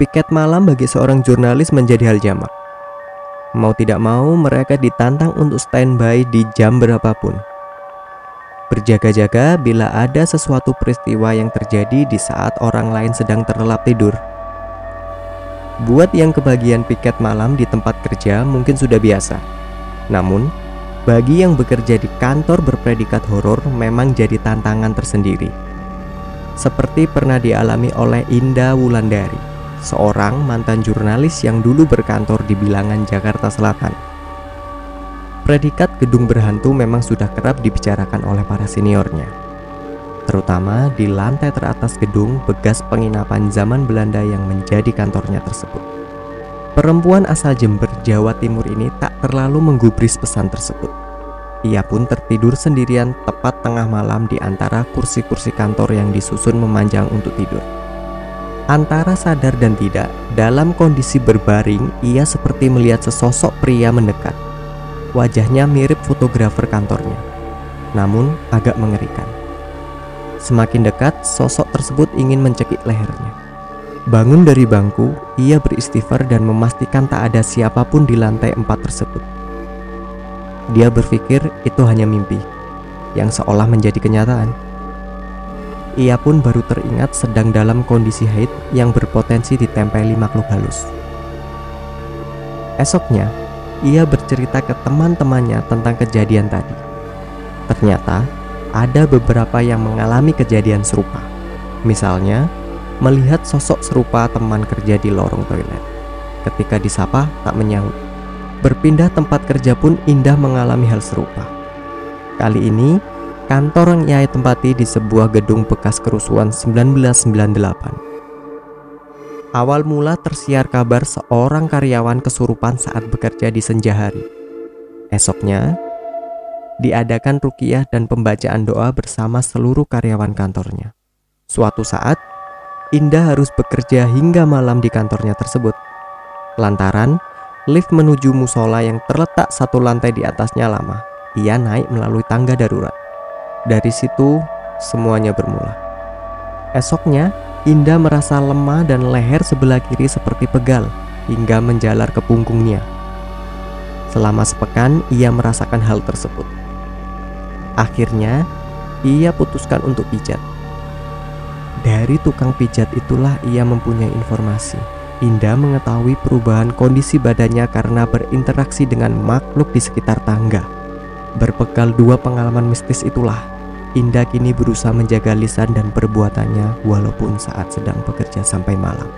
piket malam bagi seorang jurnalis menjadi hal jamak. Mau tidak mau, mereka ditantang untuk standby di jam berapapun. Berjaga-jaga bila ada sesuatu peristiwa yang terjadi di saat orang lain sedang terlelap tidur. Buat yang kebagian piket malam di tempat kerja mungkin sudah biasa. Namun, bagi yang bekerja di kantor berpredikat horor memang jadi tantangan tersendiri. Seperti pernah dialami oleh Indah Wulandari seorang mantan jurnalis yang dulu berkantor di bilangan Jakarta Selatan. Predikat gedung berhantu memang sudah kerap dibicarakan oleh para seniornya, terutama di lantai teratas gedung bekas penginapan zaman Belanda yang menjadi kantornya tersebut. Perempuan asal Jember, Jawa Timur ini tak terlalu menggubris pesan tersebut. Ia pun tertidur sendirian tepat tengah malam di antara kursi-kursi kantor yang disusun memanjang untuk tidur. Antara sadar dan tidak, dalam kondisi berbaring, ia seperti melihat sesosok pria mendekat. Wajahnya mirip fotografer kantornya, namun agak mengerikan. Semakin dekat, sosok tersebut ingin mencekik lehernya. Bangun dari bangku, ia beristighfar dan memastikan tak ada siapa pun di lantai empat tersebut. Dia berpikir itu hanya mimpi, yang seolah menjadi kenyataan. Ia pun baru teringat sedang dalam kondisi haid yang berpotensi ditempeli makhluk halus. Esoknya, ia bercerita ke teman-temannya tentang kejadian tadi. Ternyata, ada beberapa yang mengalami kejadian serupa. Misalnya, melihat sosok serupa teman kerja di lorong toilet. Ketika disapa, tak menyaut. Berpindah tempat kerja pun Indah mengalami hal serupa. Kali ini, Kantor yang ia tempati di sebuah gedung bekas kerusuhan 1998. Awal mula tersiar kabar seorang karyawan kesurupan saat bekerja di senja hari. Esoknya, diadakan rukiah dan pembacaan doa bersama seluruh karyawan kantornya. Suatu saat, Indah harus bekerja hingga malam di kantornya tersebut. Lantaran, lift menuju musola yang terletak satu lantai di atasnya lama. Ia naik melalui tangga darurat. Dari situ, semuanya bermula. Esoknya, Indah merasa lemah dan leher sebelah kiri seperti pegal hingga menjalar ke punggungnya. Selama sepekan, ia merasakan hal tersebut. Akhirnya, ia putuskan untuk pijat. Dari tukang pijat itulah ia mempunyai informasi. Indah mengetahui perubahan kondisi badannya karena berinteraksi dengan makhluk di sekitar tangga. Berbekal dua pengalaman mistis itulah, Indah kini berusaha menjaga lisan dan perbuatannya walaupun saat sedang bekerja sampai malam.